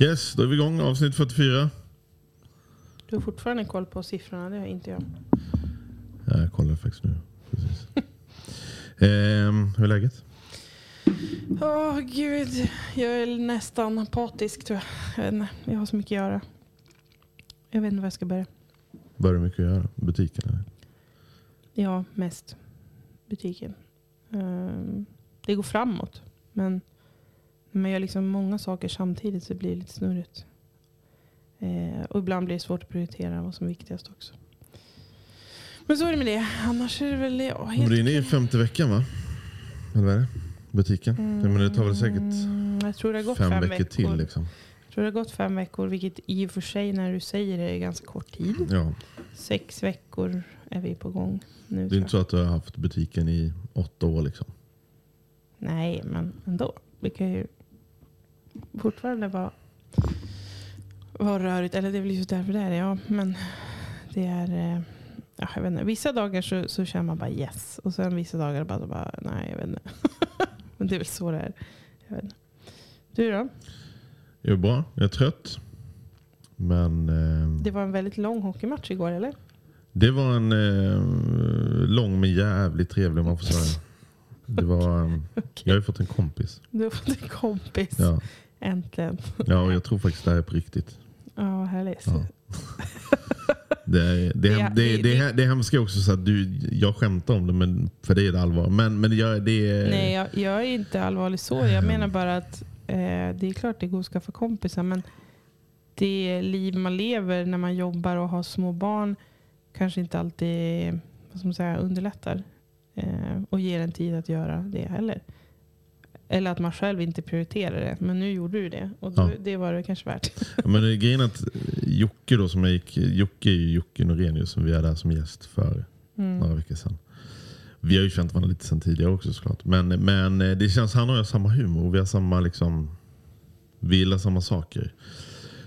Yes, då är vi igång. Avsnitt 44. Du har fortfarande koll på siffrorna, det har inte jag. Ja, jag kollar faktiskt nu. Precis. ehm, hur är läget? Åh gud, jag är nästan apatisk tror jag. Jag, vet inte, jag har så mycket att göra. Jag vet inte var jag ska börja. Var det mycket att göra? Butiken? Eller? Ja, mest butiken. Ehm, det går framåt. Men när man gör liksom många saker samtidigt så blir det lite snurrigt. Eh, och ibland blir det svårt att prioritera vad som är viktigast också. Men så är det med det. Annars är det väl ja, Men helt du är inne i femte veckan va? Eller vad är det? Butiken? Ja, men det tar väl säkert Mm, jag tror det har gått fem, fem, veckor, till liksom. Jag tror det har gått fem veckor, vilket i och för sig när du säger det är ganska kort tid. Ja. Sex veckor är vi på gång nu. Det är inte så att du har haft butiken i åtta år liksom. jag. Nej, men ändå. Det kan ju fortfarande vara, vara rörigt. Eller det är väl just därför det är det. Ja, men det är... eh, Ja, jag vet inte. Vissa dagar så, så känner man bara yes. Och sen vissa dagar bara, bara nej, jag vet inte. men det är väl så det är. Jag vet inte. Du då? Jag är bra. Jag är trött. Men eh, Det var en väldigt lång hockeymatch igår, eller? det var en eh, lång men jävligt trevlig om man får säga. Det var, eh, jag har ju fått en kompis. Du har fått en kompis. Ja. Äntligen. ja, och jag tror faktiskt det här är på riktigt. Ja, härligt. Ja. Det, är, det, är, det, det, är, det är hemskt också så att du, jag skämtar om det men för det är det allvar. Men, men jag, det är, Nej, jag, jag är inte allvarlig så. Jag menar bara att eh, det är klart det går att skaffa kompisar. Men det liv man lever när man jobbar och har små barn kanske inte alltid vad ska man säga, underlättar. Eh, och ger en tid att göra det heller. Eller att man själv inte prioriterar det. Men nu gjorde du det. Och då, Ja. det var det kanske värt. Ja, men grejen att Jocke då som jag gick, Jocke är ju Jocke Norenius som vi hade här som gäst för Mm. några veckor sedan. Vi har ju känt varandra lite sedan tidigare också såklart. Men, men eh, det känns, han och jag har samma humor. Vi har samma liksom, vi gillar samma saker.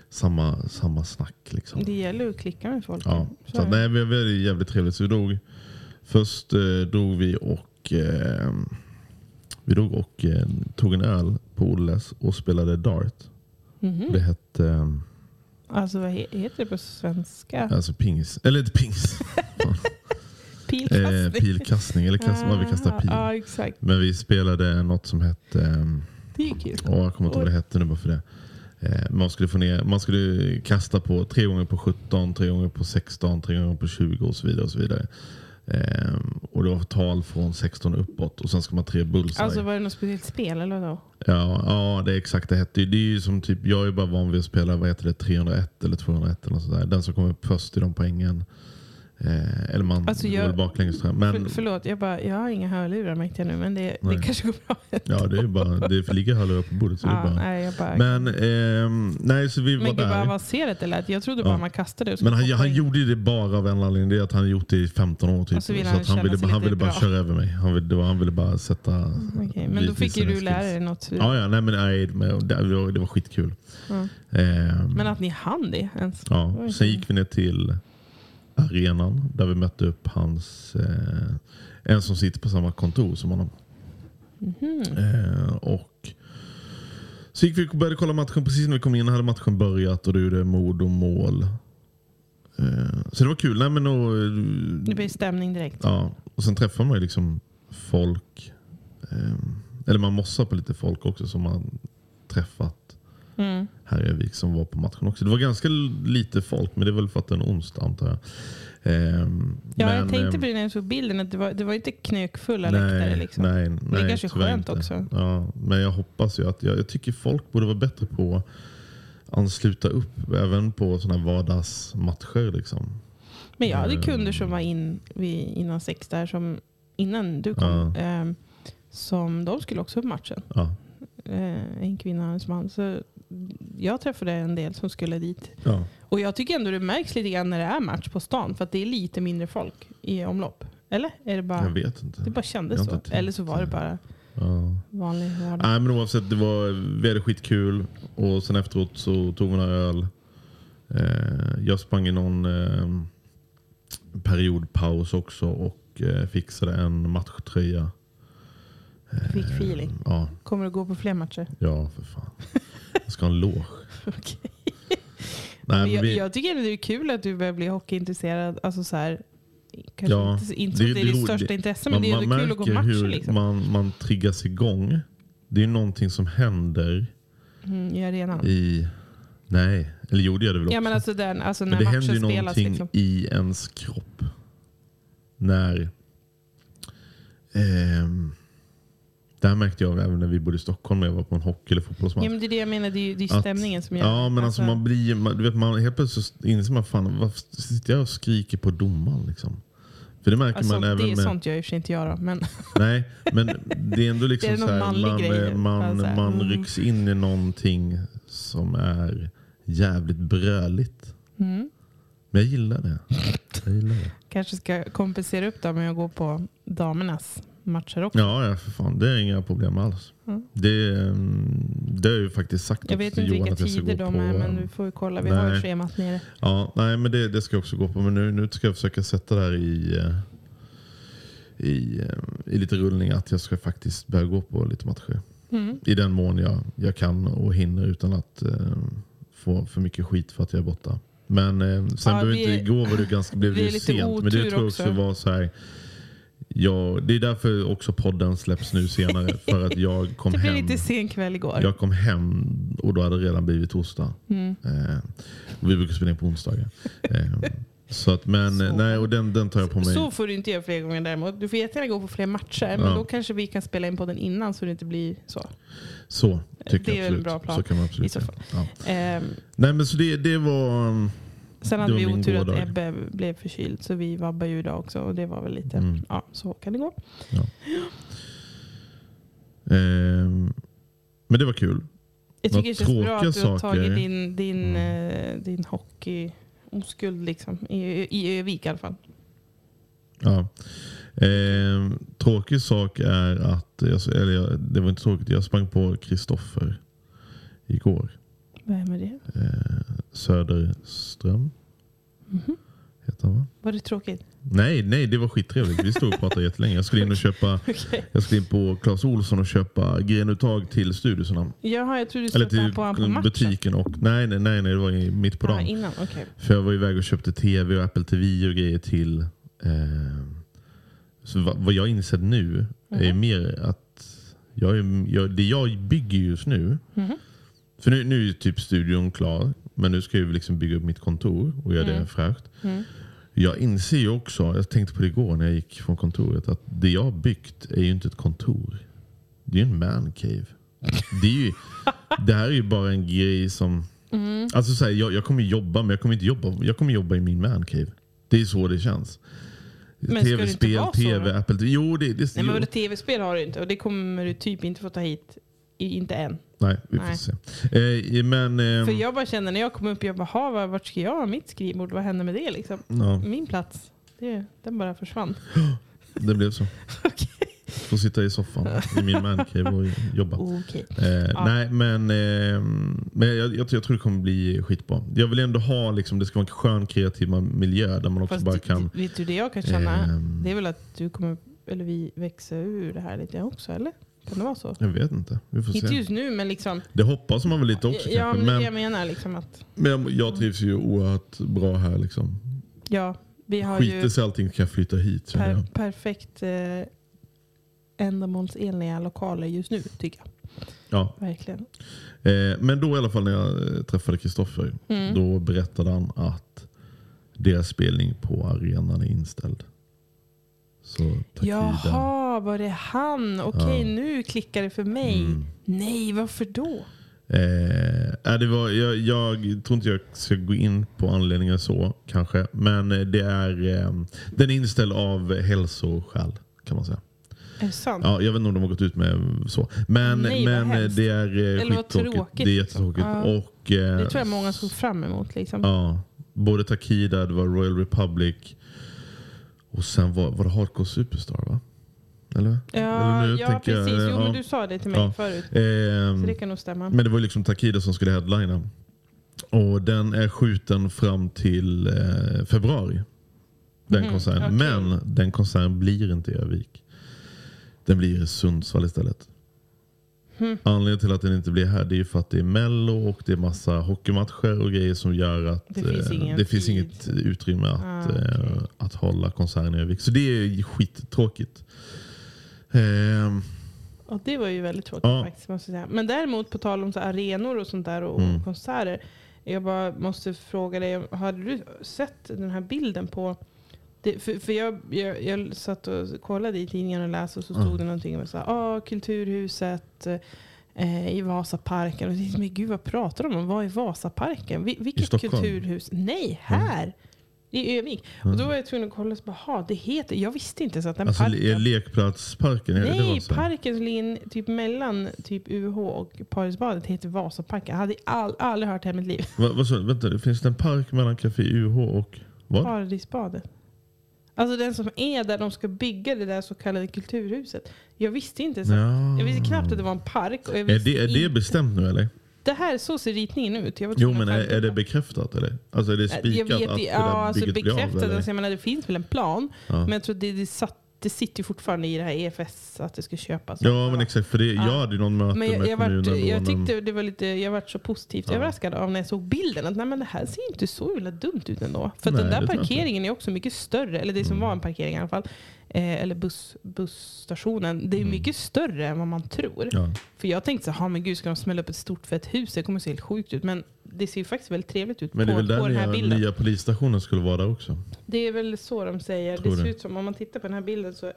Samma, samma snack liksom. Det gäller att klicka med folk. Ja, Så så nej, vi vi hade jävligt trevligt. Så vi drog, först eh, drog vi och eh, vi drog och eh, tog en öl på Olles och spelade dart. Mhm. Det hette eh, Alltså vad he- heter det på svenska? alltså pingis. Eller inte pingis. Pilkastning. eh, pilkastning. Eller kast, vad vi kastar pil. Ja, exakt. Men vi spelade något som hette eh, Det är ju kul. Åh, jag kommer inte ihåg vad det hette nu bara för det. Eh, man, skulle få ner, man skulle kasta på tre gånger på 17, tre gånger på 16, tre gånger på 20 och så vidare. Och så vidare. Eh, och det var tal från 16 uppåt och sen ska man tre bullseye. Alltså var det något speciellt spel eller vadå? ja, ja, det är exakt det hette. Det är ju som typ, jag är bara van vid att spela vad heter det, 301 eller 201 eller sådär. Den som kommer upp först i de poängen Eh, eller man Alltså, går jag- väl baklänges. Men, För, förlåt, jag, bara, jag har inga hörlurar märkte jag nu, men det, det kanske går bra. Ja, det är bara, det ligger hörlurar på bordet. Så det Ja, bara. nej, jag bara, Men, ehm, nej, så vi var men gud vad avancerat det lät. Jag trodde bara Ja. man kastade så Men han, han gjorde det bara av en anledning. Det är att han gjort det i 15 år typ. Och så vill så han att han ville, han ville bara bra. köra över mig. Han ville, det var- han ville bara sätta... Okej, men då fick ju du lära dig något. Ja, ja, nej men, nej, det, var, det var skitkul. Ja. Ehm, Men att ni hann det ens. ja. Sen gick vi ner till arenan där vi mötte upp hans... Eh, en som sitter på samma kontor som honom. Mhm. Eh, och så gick vi och började kolla matchen. Precis när vi kom in hade matchen börjat och då gjorde Modo mål. Eh, så det var kul. Nej, men och, Det blir stämning direkt. Ja, och sen träffar man ju liksom folk. Eh, eller man mossar på lite folk också som man träffat Mm. här i Övik som var på matchen också. Det var ganska lite folk, men det är väl för att det är en onsdag antar jag. Eh, Ja, jag men, tänkte eh, på det när jag såg bilden, att det var, det var inte knökfulla nej, läktare. Liksom. nej, nej, det är kanske skönt inte. också. Ja, men jag hoppas ju att, jag, jag tycker folk borde vara bättre på att ansluta upp även på sådana vardagsmatcher. Liksom. Men jag hade Mm. kunder som var in vid, innan sex där, som, innan du kom. Ja. ehm, som de skulle också på matchen. Ja. Eh, en kvinna och en man. Så jag träffade en del som skulle dit. Ja. Och jag tycker ändå det märks lite grann när det är match på stan. För att det är lite mindre folk i omlopp. Eller? Är det bara, Jag vet inte. det bara kändes så? Eller så var det bara Ja. vanlig vardag. Nej, men oavsett, det var, vi hade skitkul. Och sen efteråt så tog vi några öl. Eh, jag sprang i någon eh, periodpaus också och eh, fixade en matchtröja. Fick feeling. Ja, Kommer du gå på fler matcher? ja för fan. Jag ska ha en loge. Nej, jag, vi, jag tycker det är kul att du börjar bli hockeyintresserad. Alltså så här, kanske Ja, inte, inte det- det är ditt största det- intresse, men det är ändå kul att gå matcher. hur Liksom. man, man triggas igång. Det är någonting som händer Mm, I arenan. i... Nej, eller jo det gör det väl också. Ja men alltså, den, alltså när Men det händer ju någonting Liksom. i ens kropp. När... ehm, det här märkte jag även när vi bodde i Stockholm när jag var på en hockey eller fotbollsmatch. Ja men det är det jag menar, det är ju det är Att- stämningen som gör Ja men alltså, man blir man, du vet, man, helt plötsligt inser man fan varför sitter jag och skriker på domaren liksom? För det märker alltså, man det även är med... sånt gör i och för sig inte jag då. Men Nej, men det är ändå liksom Det är så här, man, grej. man, Bara så här, man mm. rycks in i någonting som är jävligt bröligt. mm, Men jag gillar det. Jag gillar det. kanske ska kompensera upp då med att gå på damernas matcher också. Ja, ja för fan. Det är inga problem alls. Mm. Det, det har jag ju faktiskt sagt Jag vet inte Johan vilka tider de på. är, men ehm, vi får ju kolla. Vi har ju nej. schemat nere. Ja, nej men det, det ska jag också gå på. Men nu, nu ska jag försöka sätta där i, eh, i, eh, i lite rullning att jag ska faktiskt börja gå på lite matcher. Mm. I den mån jag, jag kan och hinner utan att eh, få för mycket skit för att jag är borta. Men eh, sen Ja, vi- inte, igår var det ganska, blev det lite sent. Men det tror jag också också. var så här. Ja, det är därför också podden släpps nu senare. för att jag kom Det blev hem. lite sen kväll igår. Jag kom hem och då hade det redan blivit torsdag. Mm. Eh, och vi brukar spela in på onsdagar. Eh, så att, men Så. nej, och den, den tar jag på mig. Så får du inte göra fler gånger däremot. Du får jättegärna gå på fler matcher. Men Ja. då kanske vi kan spela in podden innan så det inte blir så. Så tycker Det är jag väl en absolut. bra plan Så kan man i absolut så säga. fall. Ja. Ehm, Nej men så det, det var... sen hade vi otur att. Ebbe blev förkyld så vi vabbar ju idag också. Och det var väl lite, Mm. ja så kan det gå. ehm, men det var kul. Jag tycker det känns bra att du har tagit din, din, Mm. eh, din hockey oskuld liksom. I, I Övik i alla fall. Ja. Ehm, tråkig sak är att, eller jag, det var inte tråkigt, jag sprang på Kristoffer igår. Vem är det? Söderström Mhm. heter han va? Var det tråkigt? Nej, nej, det var skittrevligt. Vi stod och pratade jättelänge. Jag skulle in och köpa, Okej. jag skulle in på Clas Olsson och köpa grenuttag till studioserna. Jaha, jag trodde du till på honom på matchen. butiken. Och, nej, nej, nej, nej, det var i, mitt på Ah, dagen. innan, okej. För jag var iväg och köpte tv och Apple TV och grejer till. Eh, så vad, vad jag insett nu är Mhm. mer att jag jag, det jag bygger just nu. Mhm. För nu, nu är typ studion klar. Men nu ska jag liksom bygga upp mitt kontor och göra Mm. det fräscht. Mm. Jag inser ju också, jag tänkte på det igår när jag gick från kontoret, att det jag har byggt är ju inte ett kontor. Det är ju en mancave. Det, är ju, det här är ju bara en grej som... Mm. Alltså så här, jag, jag kommer jobba, men jag kommer inte jobba, jag kommer jobba i min mancave. Det är så det känns. Men Tv-spel, TV, då? Apple TV. Jo, det, det, Nej men jo. vadå, tv-spel har du inte och det kommer du typ inte få ta hit. Inte än. Nej, vi får Nej. se. Eh, men, ehm, För jag bara känner när jag kom upp, jag bara, "Ha, vad- vart ska jag ha mitt skrivbord? Vad hände med det liksom? ja, Min plats, det, den bara försvann. det blev så. Okej. Får sitta i soffan i min mancave och jobba. Okej. Eh, Ja. Nej, men, eh, men jag, jag, jag tror det kommer bli skitbra. Jag vill ändå ha, liksom, det ska vara en skön kreativ miljö där man också Fast bara kan... vet du det jag kan känna? Ehm. Det är väl att du kommer, eller vi växa ur det här lite också, eller? Kan det vara så? Jag vet inte. Vi får Inte se. just nu, men liksom. Det hoppas man väl lite också ja, kanske. men Men, jag menar. Liksom att, men jag, jag trivs ju oerhört bra här. Liksom. ja, vi har ju Skiter sig allting kan jag flytta hit. känner per, jag. perfekt eh, ändamålsenliga lokaler just nu, tycker jag. Ja. Verkligen. Eh, men då i alla fall när jag eh, träffade Kristoffer. Mm. Då berättade han att deras spelning på arenan är inställd. Så Takida. Jaha, var det han? Okej, Ja. nu klickar det för mig. Mm. Nej, varför då? Eh, det var, jag, jag tror inte jag ska gå in på anledningen så kanske. Men eh, det är, eh, den är inställd av hälsoskäl kan man säga. Är det sant? Ja, jag vet inte om de har gått ut med så. Men, Nej, men eh, det är eh, Eller vad skittråkigt. tråkigt, Det är jättetråkigt. Ja. Och, eh, Det tror jag många såg fram emot. Liksom. Ja, både Takida, det var Royal Republic och sen var, var det Hardcore Superstar va? Eller? Ja, Eller nu ja tänker jag, precis. Jo, ja. men du sa det till mig Ja. förut. Ehm, Så det kan nog stämma. Men det var liksom Takida som skulle headlina. Och den är skjuten fram till eh, februari. Den konserten. okej. Men den konserten blir inte i Övik. Den blir i Sundsvall istället. Hmm. Anledningen till att den inte blir här det är ju för att det är mello och det är massa hockeymatcher och grejer som gör att Det finns eh, det finns inget utrymme att, Ah, okej. eh, att hålla konserten i Övik. Så det är skittråkigt. Ehm, Och det var ju väldigt tråkigt Ja. faktiskt. Måste jag säga. Men däremot på tal om så arenor och sånt där och Mm. konserter. Jag bara måste fråga dig, hade du sett den här bilden på det, för för jag, jag, jag satt och kollade i tidningen och läste och så stod Ja. det någonting om så här, ah, Kulturhuset eh, i Vasaparken. Och tänkte, men gud vad pratar de om? Vad är Vasaparken? Vi, vilket kulturhus? Nej, här! I Övik. Och då Mm. var jag tvungen att kolla så bara, "Ha, det heter, jag visste inte så att den alltså parken... le- lekplatsparken, Nej, parken som ligger typ mellan typ UH och Parisbadet heter Vasaparken. Jag hade all, aldrig hört det i mitt liv. Va, vad så, vänta, finns det en park mellan Café UH och vad? Paradisbadet. Alltså den som är där de ska bygga det där så kallade kulturhuset. Jag visste inte så. Ja. Jag visste knappt att det var en park. Och jag Är det, är det bestämt nu eller? Det här, så ser ritningen ut. Var Jo men att är, är det bekräftat eller? Alltså är det jag spikat vet, att det ja, där alltså av? bekräftat. Eller? Alltså, jag menar, det finns väl en plan. Ja. Men jag tror det, det, satt, det sitter ju fortfarande i det här EFS att det ska köpas. ja men exakt, för det, jag Ja. hade ju någon möte Men jag, med jag, kommunen. vart, jag tyckte det var lite, jag vart så positivt Ja. överraskad av när jag såg bilden. Att nej, men det här ser inte så jävla dumt ut ändå. För att Nej, den där det parkeringen är också mycket större. Eller det som Mm. var en parkering i alla fall. Eh, eller buss, busstationen. Det är Mm. mycket större än vad man tror. Ja. För jag tänkte så här, men gud ska de smälla upp ett stort fett hus? Det kommer se helt sjukt ut. Men det ser ju faktiskt väldigt trevligt ut Men det är på, väl på där den här nya, bilden. nya polisstationen skulle vara också? Det är väl så de säger. Tror det ser det. ut som, om man tittar på den här bilden så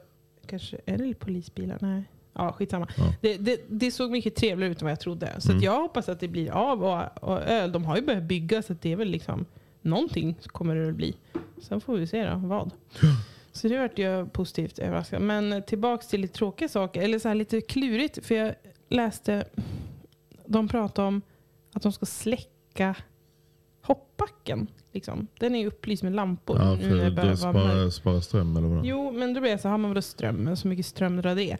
kanske, är det polisbilar? Nej. Ja, skitsamma. Ja. Det, det, det såg mycket trevligare ut än vad jag trodde. Så Mm. att jag hoppas att det blir av. Och, och öl, de har ju börjat bygga så att det är väl liksom någonting kommer det väl bli. Sen får vi se då, vad. Så det vart jag positivt överraskad. Men tillbaks till lite tråkiga saker, eller så här lite klurigt. För jag läste, de pratade om att de ska släcka hoppbacken. Liksom. Den är upplyst med lampor. Ja, det för börjar att vara spara, mörkt. spara ström eller vad? Jo, men då blir jag så här, har man vadå ström? Men så mycket ström drar det.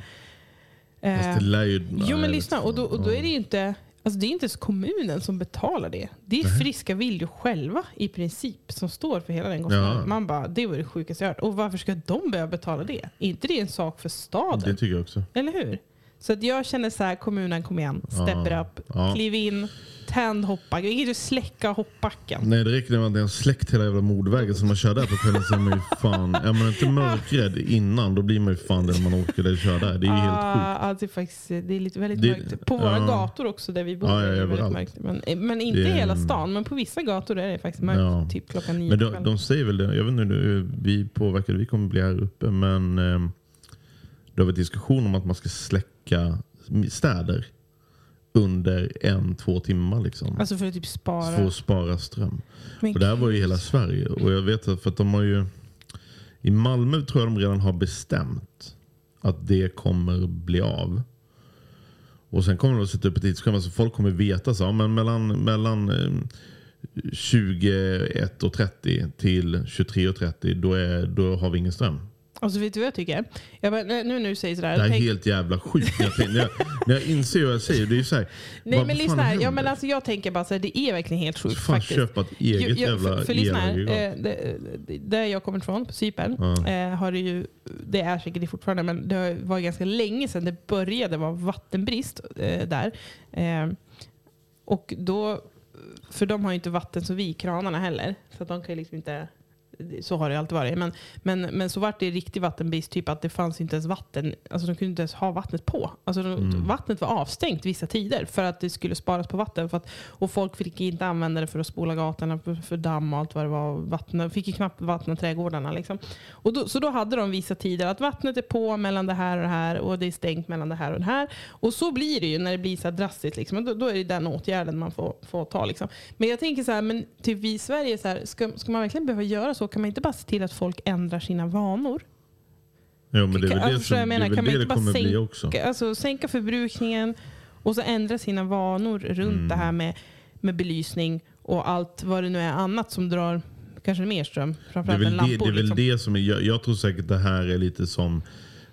Fast Eh, det lär ju, Jo men lyssna, och då, och då är det ju inte Alltså det är inte ens kommunen som betalar det. Det är Nej. friska viljor själva i princip som står för hela den kostnaden. Ja. Man bara, det var det sjukaste jag hört. Och varför ska de behöva betala det? Är inte det en sak för staden? Det tycker jag också. Eller hur? Så att jag känner så här, kommunen kom igen, step Ja. it up, Ja. kliv in, tänd hoppbacken. Vi kan ju släcka hoppbacken. Nej det räcker med att är en släckt hela jävla mordvägen som man kör där på kvällen så är man ju fan, är man inte mörkrädd innan då blir man ju fan det när man åker där och kör där. Det är ju helt sjukt. Ah, ja, det är faktiskt det är lite väldigt Det- mörkt. På våra ja. gator också där vi bor Ja, ja, är det väldigt mörkt. Men, men inte Det- hela stan, men på vissa gator är det faktiskt mörkt. Ja. Typ klockan nio Men de, de säger väl det, jag vet inte nu, vi påverkade, vi kommer bli här uppe men eh, det har varit diskussion om att man ska släcka städer under en, två timmar. Liksom. Alltså för att typ spara. För att spara ström. Men Och det här var ju hela Sverige. Och jag vet att, för att de har ju... I Malmö tror jag de redan har bestämt att det kommer bli av. Och sen kommer de att sätta upp ett tidsschema så folk kommer veta så, ja, men mellan, mellan eh, 21.30 till 23.30 då, är, då har vi ingen ström. Alltså vet du vad jag tycker? Jag bara, nu när du säger sådär. Det här är tänk- helt jävla sjukt. När jag, när jag, när jag inser vad jag säger, det är ju såhär. Nej vad men lyssna här. Ja, men alltså, jag tänker bara så här, det är verkligen helt sjukt Fan, faktiskt. köpa ett eget jo, jävla för, för lyssna här, eh, Där jag kommer ifrån, på Cypern, Ja. eh, har det ju, det är säkert det fortfarande, men det var ganska länge sedan det började vara vattenbrist eh, där. Eh, och då, för de har ju inte vatten så vi, kranarna heller. Så att de kan ju liksom inte, så har det alltid varit. Men, men, men så vart det riktig vattenbrist, typ att det fanns inte ens vatten. Alltså de kunde inte ens ha vattnet på. Alltså de, Vattnet var avstängt vissa tider för att det skulle sparas på vatten. För att, och folk fick inte använda det för att spola gatorna, för, för damm och allt vad det var. Vatten, fick ju knappt vattna trädgårdarna. Liksom. Och då, så då hade de vissa tider att vattnet är på mellan det här och det här och det är stängt mellan det här och det här. Och så blir det ju när det blir så här drastiskt. Liksom. Då, då är det den åtgärden man får, får ta. Liksom. Men jag tänker så här, men typ vi i Sverige, så här, ska, ska man verkligen behöva göra så? Kan man inte bara se till att folk ändrar sina vanor? Jo, men det är väl Alltså, det som jag det, menar? väl Kan man det, inte det kommer bli sänka- också. Alltså, sänka förbrukningen och så ändra sina vanor runt Mm. det här med, med belysning och allt vad det nu är annat som drar kanske mer ström. Det är Framförallt väl, än det, lampor. det, är väl liksom. det som är, jag, jag tror säkert det här är lite som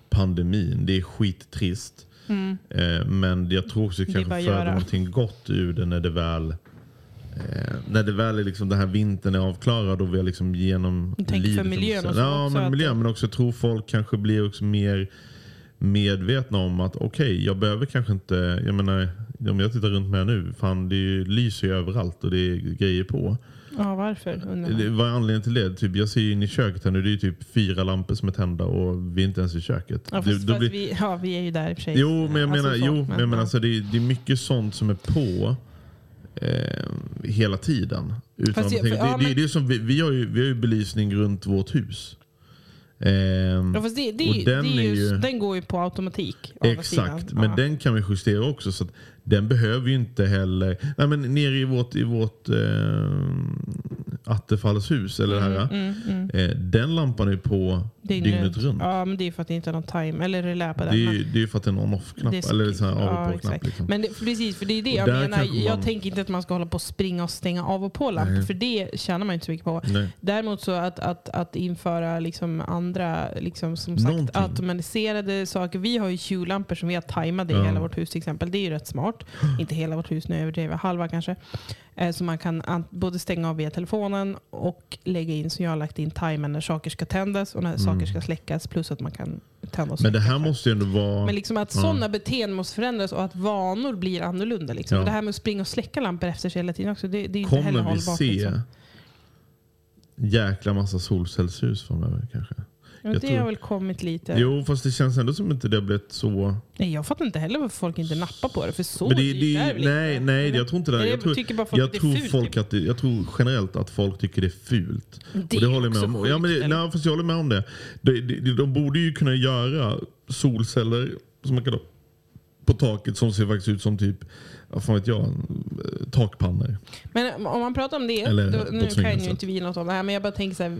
pandemin. Det är skittrist. Eh, men jag tror också det Mm. Det är kanske att föder någonting gott ur det när det väl Eh, när det väl är liksom den här vintern är avklarad och vi har liksom genom Jag tänker för miljön under- och så Ja, också men miljön men också tror folk kanske blir också mer medvetna om att okej, jag behöver kanske inte, jag menar, om jag tittar runt mig nu, fan det ju, lyser ju överallt och det är grejer på. Ja, varför? undrar. Det- Vad är anledningen till det? Typ, jag ser ju in i köket här nu, det är ju typ fyra lampor som är tända och vi är inte ens i köket. Ja, Det- fast, fast blir- vi, ja, vi är ju där i och för sig. Jo, men jag Alltså menar, så, jo, men ja. alltså, det, är, det är mycket sånt som är på eh, hela tiden. Utan jag- tänka- för- ja, det, men- det är som, vi, vi, har ju, vi har ju belysning runt vårt hus. Ehm, Ja, det, det, den ju, ju- den går ju på automatik. Exakt, men Ja. den kan vi justera också. Så att den behöver ju inte heller... Nej, men nere i vårt, i vårt eh, Attefallshus, eller det här, Mm, eh, den lampan är på dygnet, runt. Ja, men det är för att det inte är någon time eller relä på Det den. är men- ju det är för att det är Det är så eller så här av Ja, och på-knapp. exakt. Liksom. Men det, precis, för det är det Och jag menar. kanske Jag man- tänker inte att man ska hålla på och springa och stänga av och på lampor, för det tjänar man inte så mycket på. Nej. Däremot så att, att, att införa liksom andra liksom som sagt, Någonting. automatiserade saker. Vi har ju Hue-lampor som vi har tajmade i Ja. hela vårt hus till exempel. Det är ju rätt smart. inte hela vårt hus, nu överdriver halva kanske. Eh, Så man kan an- både stänga av via telefonen och lägga in, som jag har lagt in timer när saker ska tändas och när saker ska släckas. Plus att man kan tända och Mm. Men det släcka här måste ju ändå vara... Men liksom att sådana beteenden måste förändras och att vanor blir annorlunda. Liksom. Ja. Det här med att springa och släcka lampor efter sig hela tiden också, det, det är inte heller Kommer vi hållbart. se Liksom. jäkla massa solcellshus framöver kanske? Ja, jag det tror- har väl kommit lite. Jo, fast det känns ändå som inte det har blivit så... Nej, jag fattar inte heller varför folk inte nappar på det. För så Men det, det, är väl nej, inte? nej, jag tror inte det. Jag tror, jag att tror, fult, folk typ. att det, jag tror generellt att folk tycker det är fult. Det och det håller jag med om. Ja, men det, sjukt, nej, fast jag håller med om det. De, de, de borde ju kunna göra solceller som man kan på taket som ser faktiskt ut som typ, vad fan vet jag, takpannor. Men om man pratar om det, Eller då, nu kan ju inte vi något om det här, men jag bara tänker så här,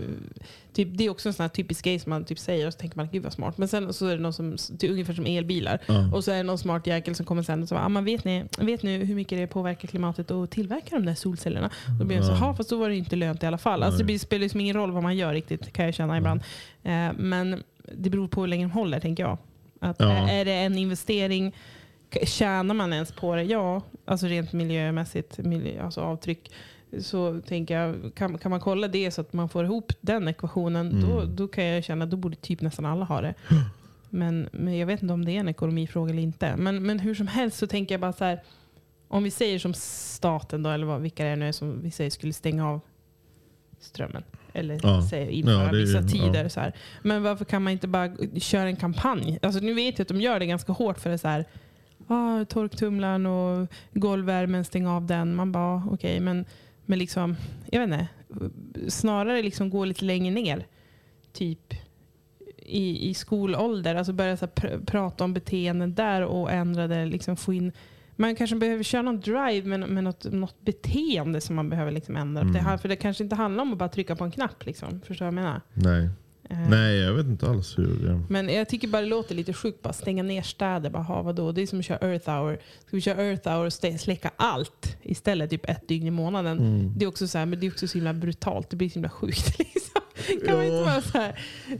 typ, det är också en sån här typisk grej som man typ säger och så tänker man gud vad smart. Men sen så är det någon som, typ, ungefär som elbilar. Ja. Och så är det någon smart jäkel som kommer sen och säger, ah, man vet, ni, vet ni hur mycket det påverkar klimatet att tillverka de där solcellerna? Då blir så, Ja. "Ha, fast då var det inte lönt i alla fall. Alltså, det spelar liksom ingen roll vad man gör riktigt, kan jag känna ibland. Eh, men det beror på hur länge de håller, tänker jag. Att, Ja. är, det en investering Tjänar man ens på det? Ja, alltså rent miljömässigt, miljö, alltså avtryck. Så tänker jag, kan, kan man kolla det så att man får ihop den ekvationen, då, Mm. då kan jag känna att då borde typ nästan alla ha det. Men, men jag vet inte om det är en ekonomifråga eller inte. Men, men hur som helst så tänker jag bara så här, om vi säger som staten då, eller vad, vilka det är nu som vi säger skulle stänga av strömmen. Eller Ja. säger, införa Ja, är ju- vissa tider. ja. Så här. Men varför kan man inte bara köra en kampanj? Alltså, nu vet jag att de gör det ganska hårt för det så här, ah, torktumlaren och golvvärmen, stäng av den. Man bara, okej, men, men liksom, jag vet inte. Snarare liksom gå lite längre ner. Typ i, i skolålder. Alltså börja så pr- prata om beteenden där och ändra det. Liksom få in, man kanske behöver köra någon drive med, med något, något beteende som man behöver liksom ändra. Mm. Det, här- för det kanske inte handlar om att bara trycka på en knapp. Liksom. Förstår du vad jag menar? Nej. Eh, Nej, jag vet inte alls hur. Men jag tycker bara det låter lite sjukt. Bara stänga ner städer. Bara, ha, vadå? Det är som att köra Earth Hour. Ska vi köra Earth Hour och släcka allt istället? Typ ett dygn i månaden. Mm. Det är också så här, men det är också så himla brutalt. Det blir så himla sjukt. Liksom. Kan man inte Ja. bara så här,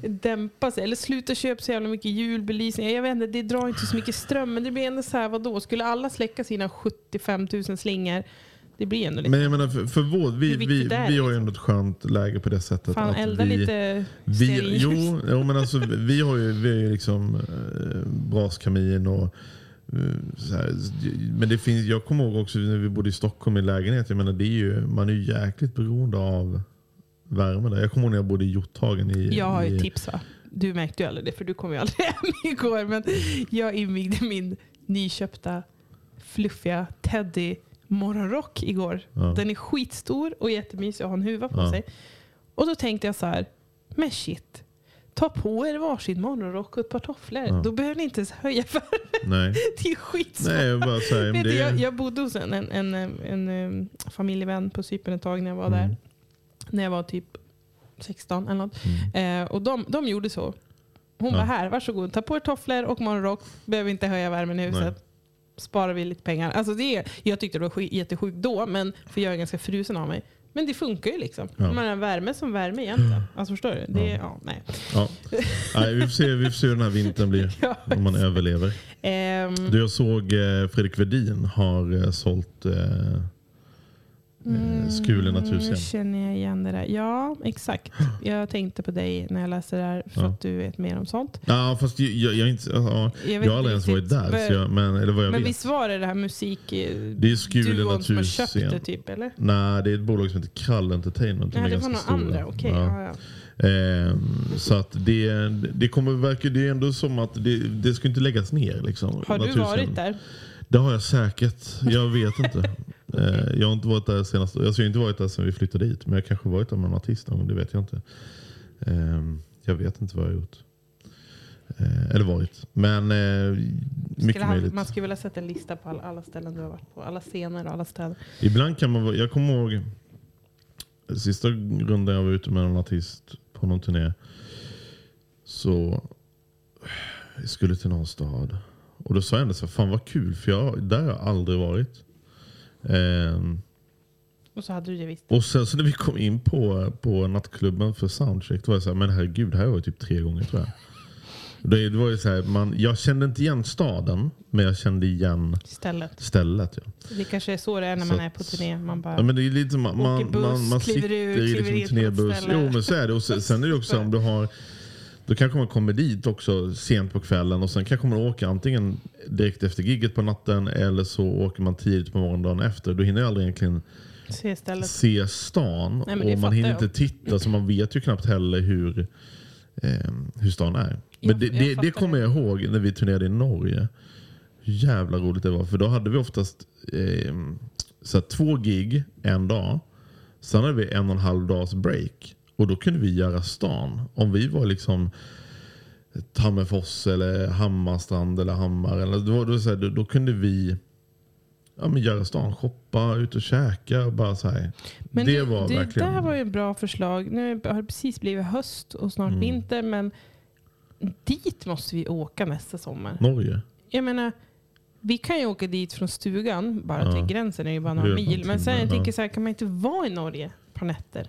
dämpa sig? Eller sluta köpa så jävla mycket julbelysning. Jag vet inte, det drar inte så mycket ström. Men det blir ändå så här, vadå? Skulle alla släcka sina 75 000 slingor? Det blir ändå lite... Men jag menar för, för vår, vi, vi, vi har ju liksom? ändå ett skönt läge på det sättet. Fan, att elda vi, lite vi, jo, jo, men alltså, vi har ju, vi har ju liksom eh, braskamin och eh, här, men det finns, jag kommer ihåg också när vi bodde i Stockholm i lägenhet. Jag menar, det är ju, man är ju jäkligt beroende av värme där. Jag kommer ihåg när jag bodde i Hjorthagen. I, Jag har ju i, tips va? Du märkte ju aldrig det för du kom ju aldrig hem igår. Men jag invigde min nyköpta fluffiga Teddy morgonrock igår. Ja. Den är skitstor och jättemysig och har en huva på Ja. sig. Och då tänkte jag så här, men shit. Ta på er varsin morgonrock och ett par tofflor. Ja. Då behöver ni inte ens höja värmen. Nej, Det är skitsvårt. nej jag bara säger, Vet det, jag, jag bodde hos en, en, en, en, en familjevän på Cypern ett tag när jag var Mm. där. När jag var typ 16 eller något. Mm. Eh, och de, de gjorde så. Hon Ja. var här, varsågod. Ta på er tofflor och morgonrock. Behöver inte höja värmen i huset. Nej. Sparar vi lite pengar. Alltså det jag tyckte det var jättesjukt då, men, för jag är ganska frusen av mig. Men det funkar ju liksom. Ja. Man har värme som värme egentligen. Alltså förstår du? Det, är- ja. nej. ja. nej, vi, får se, vi får se hur den här vintern blir. Ja, Om man överlever. Ehm, Du, jag såg eh, Fredrik Vedin har eh, sålt eh, eh, Skulen Nu natursen. känner jag igen det där. Ja, exakt. Jag tänkte på dig när jag läste det här för Ja. att du vet mer om sånt. Ja, fast jag, jag, inte, ja, Jag jag, har aldrig ens varit där. Men- Så jag, men, eller vad jag Men vet. visst var det det här musik... eh, Det är Skulen som har köpt det naturscen. typ, eller? Nej, det är ett bolag som heter Krall Entertainment. Nej, det var några andra. Okej. Ja. Ja. Ja, Ehm, så att det, det kommer verka, det är ändå som att det, det ska inte läggas ner. Liksom, Har du naturscen. varit där? Det har jag säkert. Jag vet inte. Eh, jag har inte varit där senast. Alltså jag har inte varit där sedan vi flyttade dit. Men jag kanske varit där med en artist någon gång. Det vet jag inte. Ehm, jag vet inte vad jag har gjort. Eh, eller varit. Men eh, mycket ha, möjligt. man skulle vilja sätta en lista på alla, alla ställen du har varit på. Alla scener och alla städer. Ibland kan man Jag kommer ihåg sista rundan jag var ute med en artist på någon turné. Så jag skulle till någon stad. Och då sa jag ändå så här, fan vad kul. För jag, där har jag aldrig varit. Ehm, Och så hade du det visst. och sen så när vi kom in på, på nattklubben för soundcheck. Då var jag så här, men herregud, här har jag typ tre gånger tror jag. Det, det var ju så här, man, jag kände inte igen staden. Men jag kände igen Stället. stället. Ja. Det kanske är så det är när Så man är på turné. Man bara... Ja, men det är lite, man, man, Åker buss, man, man kliver sitter ut, i kliver liksom in på ett turnébuss. ställe. Jo men så är det. Och sen, sen är det också om du har då kanske man kommer dit också sent på kvällen och sen kanske man åker antingen direkt efter gigget på natten eller så åker man tidigt på morgonen dagen efter. Då hinner jag aldrig egentligen Se stället. se stan Nej, och man hinner jag. inte titta så man vet ju knappt heller hur, eh, hur stan är. Men Jag- det, det, det kommer jag ihåg när vi turnerade i Norge. Hur jävla roligt det var. För då hade vi oftast eh, så två gig en dag. Sen hade vi en och en halv dags break. Och då kunde vi göra stan. Om vi var liksom Tammerfors eller Hammarstrand eller Hammar. Eller, då, då, här, då, då kunde vi ja, men göra stan, shoppa, ut och käka. Och bara så här. Men det, var det verkligen... där var ju ett bra förslag. Nu har det precis blivit höst och snart Mm. vinter. Men dit måste vi åka nästa sommar. Norge. Jag menar, vi kan ju åka dit från stugan. Bara Ja. till gränsen är ju bara Det några mil. Men sen jag ja. tänker så här, kan man inte vara i Norge på nätter?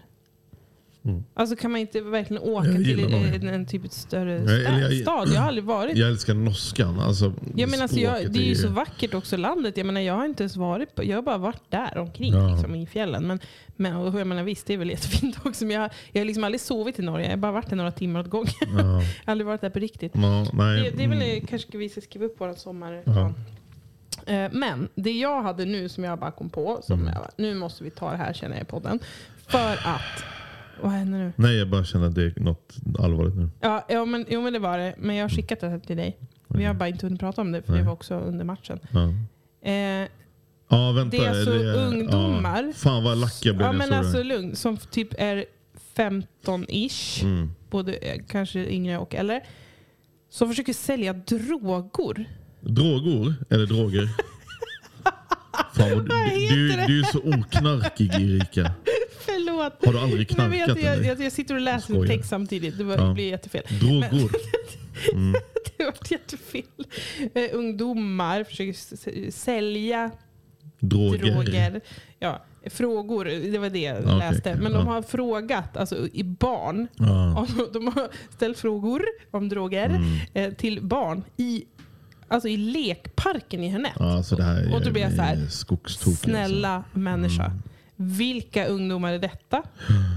Mm. Alltså kan man inte verkligen åka Jag till en, en typ ett större jag- stad? Jag har aldrig varit. Jag älskar norskan. Alltså, Jag menar, alltså, jag, det är ju så vackert också landet. Jag menar, jag har inte ens varit på, jag har bara varit där omkring Ja. liksom, i fjällen. Men, men och jag menar, visst, det är väl jättefint också. Men jag, jag har liksom aldrig sovit i Norge. Jag har bara varit där några timmar åt gången. Ja. Jag har aldrig varit där på riktigt. Ja, nej, Det, det är väl, mm. kanske vi ska skriva upp våran sommar. Ja. Eh, Men det jag hade nu som jag bara kom på, som Mm. jag, nu måste vi ta det här känner jag i podden. För att, vad händer nu? Nej, jag bara känner att det är något allvarligt nu. Ja, ja men, jo men det var det. Men jag har skickat det här till dig. Vi har bara inte hunnit prata om det för det Nej. var också under matchen. Ja, Eh, ja vänta. Det är alltså ungdomar. Ja. Fan vad lack jag blev ja men alltså det. lugn, som typ är 15-ish, Mm. både eh, kanske yngre och äldre. Som försöker sälja droger. Droger? Eller droger? Fan, vad, Vad du, heter du, det? du är så oknarkig Erika. Förlåt. Har du aldrig Jag, vet, knarkat jag, eller? jag, jag sitter och läser en text samtidigt. Det, var, Ja. det blir jättefel. Droger. Det var jättefel. Eh, ungdomar försöker sälja Droger. droger. Ja, frågor, det var det jag okej, läste. Men ja. de har frågat alltså, i barn. Ja. Om, de har ställt frågor om droger Mm. eh, till barn i, alltså i lekparken i Hörnet. Ja, alltså det här är, Och då blir jag så här, är skogstok. Snälla människa. Mm. Vilka ungdomar är detta?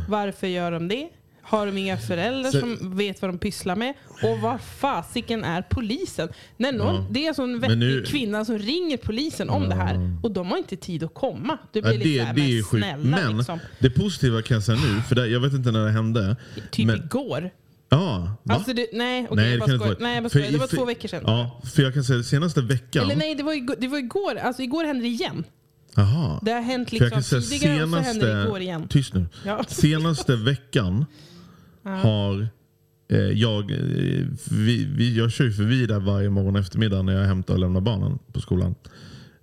Varför gör de det? Har de inga föräldrar Så- som vet vad de pysslar med? Och vad fasiken är polisen? När någon, Ja. Det är alltså en vettig nu- kvinna som ringer polisen om det här. Och de har inte tid att komma. Det Ja, blir lite det, såhär, det är snälla Men liksom. det positiva kan jag säga nu, för det, jag vet inte när det hände. Typ men, igår. Ja, va? Alltså det, nej, okej, Nej, det kan vara. Nej, För. Det var för- två veckor sedan. Ja, för jag kan säga senaste veckan. Eller nej, det var igår. Det var igår. Alltså igår hände det igen. Jaha. Det har hänt liksom säga tidigare och så hände det igår igen. Tyst nu. Ja. Senaste veckan har eh, jag, eh, vi, vi, jag kör ju förbi där varje morgon och eftermiddag när jag hämtar och lämnar barnen på skolan.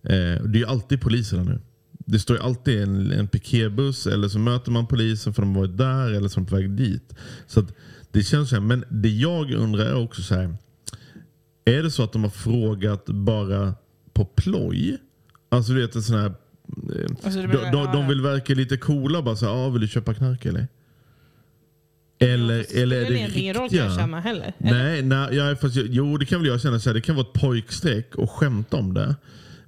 Eh, det är ju alltid poliser där nu. Det står ju alltid en, en piketbuss eller så möter man polisen för de har varit där eller de på väg dit. Så att det känns så här, men det jag undrar är också så här. Är det så att de har frågat bara på ploj? Alltså du vet en sån här Alltså, du de, menar- de, ja, de ja. vill verka lite coola. Bara så här, ah, vill du köpa knark eller? Eller, Det eller är det ingen roll riktiga? känna heller. Eller? Nej, nej ja, fast, jo det kan väl jag känna. Så här, det kan vara ett pojkstreck och skämta om det.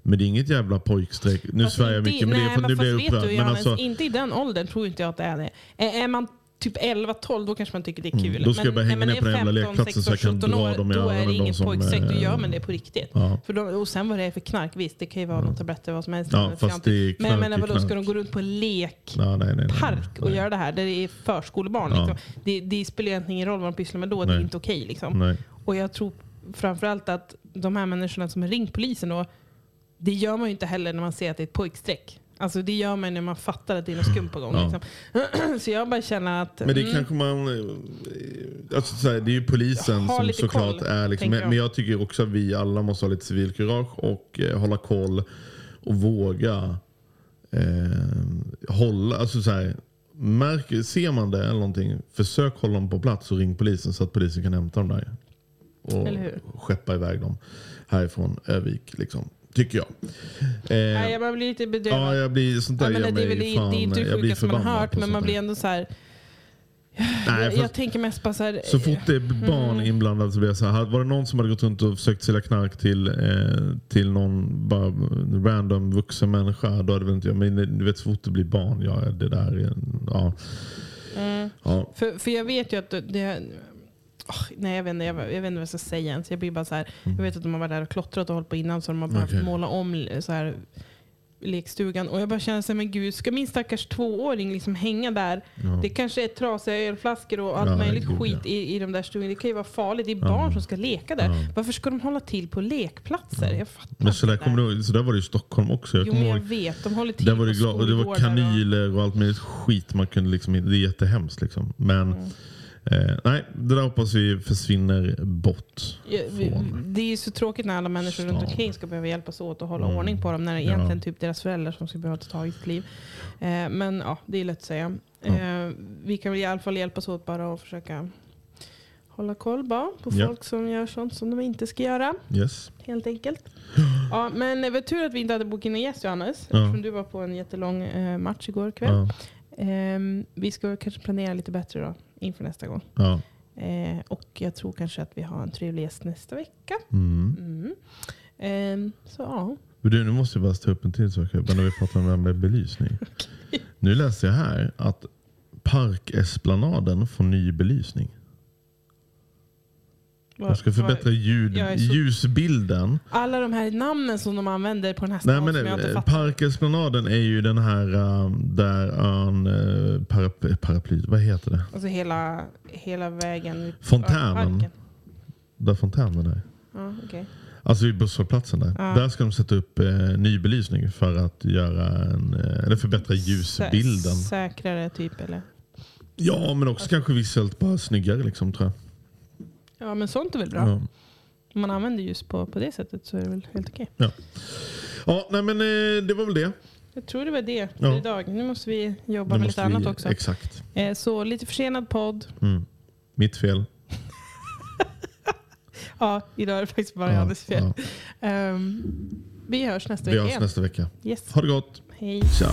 Men det är inget jävla pojkstreck. Nu svär jag mycket men det är för att nu blir jag upprörd. du, Men alltså, inte i den åldern tror inte jag att det är det. Är, är man typ 11-12 då kanske man tycker det är kul. Mm, då ska jag bara hänga ner på den jävla 15, lekplatsen så jag 16, kan 17 dra dem i Då är öronen, det de inget som, pojkstreck, då eh, gör man det på riktigt. Ja. För de, och sen vad det är för knark, visst det kan ju vara några tabletter vad som helst. Ja, Men fast det är Men knark menar är vadå, ska de gå runt på en lekpark ja, nej, nej, nej, nej, och nej. göra det här där det är förskolebarn? Ja. Liksom. Det, det spelar egentligen ingen roll vad de pysslar med då, det är Nej. inte okej. liksom. Nej. Och jag tror framförallt att de här människorna som har ringt polisen då, det gör man ju inte heller när man ser att det är ett pojkstreck. Alltså det gör man när man fattar att det är något skumt på gång. Ja. Liksom. Så jag bara känner att... Men det mm, kanske man... eh, Alltså, så här, det är ju polisen som såklart koll, är... Liksom, men, jag. tycker också att vi alla måste ha lite civilkurage och eh, hålla koll och våga eh, hålla... Alltså, så här, märker, ser man det eller någonting, försök hålla dem på plats och ring polisen så att polisen kan hämta dem där. Och skeppa iväg dem härifrån Övik. Liksom, tycker jag. Eh, Nej, jag bara blir lite bedrövad. ja, jag blir sånt där Ja, men det, är väl, fan, det är inte det sjukaste man har hört, men man blir ändå så här... Nej, jag, jag tänker mest bara så här... Så fort det är barn Mm. inblandat så blir jag så här. Var det någon som hade gått runt och försökt sälja knark till, eh, till någon bara random vuxen människa, då hade väl inte jag. Men du vet så fort det blir barn, ja det där är en, ja. Mm. ja. För, för jag vet ju att det... det åh, nej, jag vet, inte, jag, jag vet inte vad jag ska säga ens. Jag, blir bara så här, jag vet att de har varit där och klottrat och hållit på innan så de har behövt Mm. Okej. måla om så här, lekstugan. Och jag bara känner så här, men gud, ska min stackars tvååring liksom hänga där? Ja. Det kanske är trasiga ölflaskor och allt Ja, möjligt gud, skit ja. i, i de där stugorna. Det kan ju vara farligt. Det är barn som ska leka där. Varför ska de hålla till på lekplatser? Jag fattar Men så där, inte. kommer ihåg- så där var det i Stockholm också. Jag Jo, men jag ihåg, vet. De håller till där var det, på gla- och det var kanyler och allt möjligt skit. Man kunde liksom, det är jättehemskt. Liksom. Men Mm. Eh, nej, det där hoppas vi försvinner bort. Ja, vi- Det är ju så tråkigt när alla människor runt omkring ska behöva hjälpas åt och hålla Mm. ordning på dem när det är Ja. egentligen typ deras föräldrar som ska behöva ta tag i sitt liv. Eh, men ja, det är lätt att säga. Ja. Eh, vi kan väl i alla fall hjälpas åt bara och försöka hålla koll bara på Ja. folk som gör sånt som de inte ska göra. Yes. Helt enkelt. Ja, men det var tur att vi inte hade bokat in någon gäst Johannes. Ja. Eftersom du var på en jättelång eh, match igår kväll. Ja. Ehm, vi ska kanske planera lite bättre då inför nästa gång. Ja. Eh, och jag tror kanske att vi har en trevlig gäst nästa vecka. Mm. Mm. Ehm, så ja. Men Du, nu måste jag bara ta upp en till sak. När vi pratar om det här med belysning. Nu läser jag här att Parkesplanaden får ny belysning. De ska förbättra ljud, Jag så- ljusbilden. Alla de här namnen som de använder på den här Nej, stan men, jag inte eh. Parkesplanaden är ju den här um, där ön, uh, paraply, paraply, vad heter det? Alltså hela, hela vägen. Fontänen. Där fontänen är. Ja, okej. Alltså vid busshållplatsen där. Ja. Där ska de sätta upp eh, ny belysning för att göra en, eh, eller förbättra ljusbilden. Sä- säkrare typ eller? Ja, men också kanske visuellt bara snyggare liksom tror jag. Ja men sånt är väl bra. Ja. Om man använder ljus på, på det sättet så är det väl helt okej. Ja, ja nej, men eh, det var väl det. Jag tror det var det för Ja. idag. Nu måste vi jobba Nu med måste lite vi- annat också. Exakt. Eh, så lite försenad podd. Mm. Mitt fel. Ja, idag är det faktiskt bara Johannes fel. ja. Ehm, vi hörs nästa Vi vecka hörs igen. nästa vecka. Yes. Ha det gott. Hej. Tja.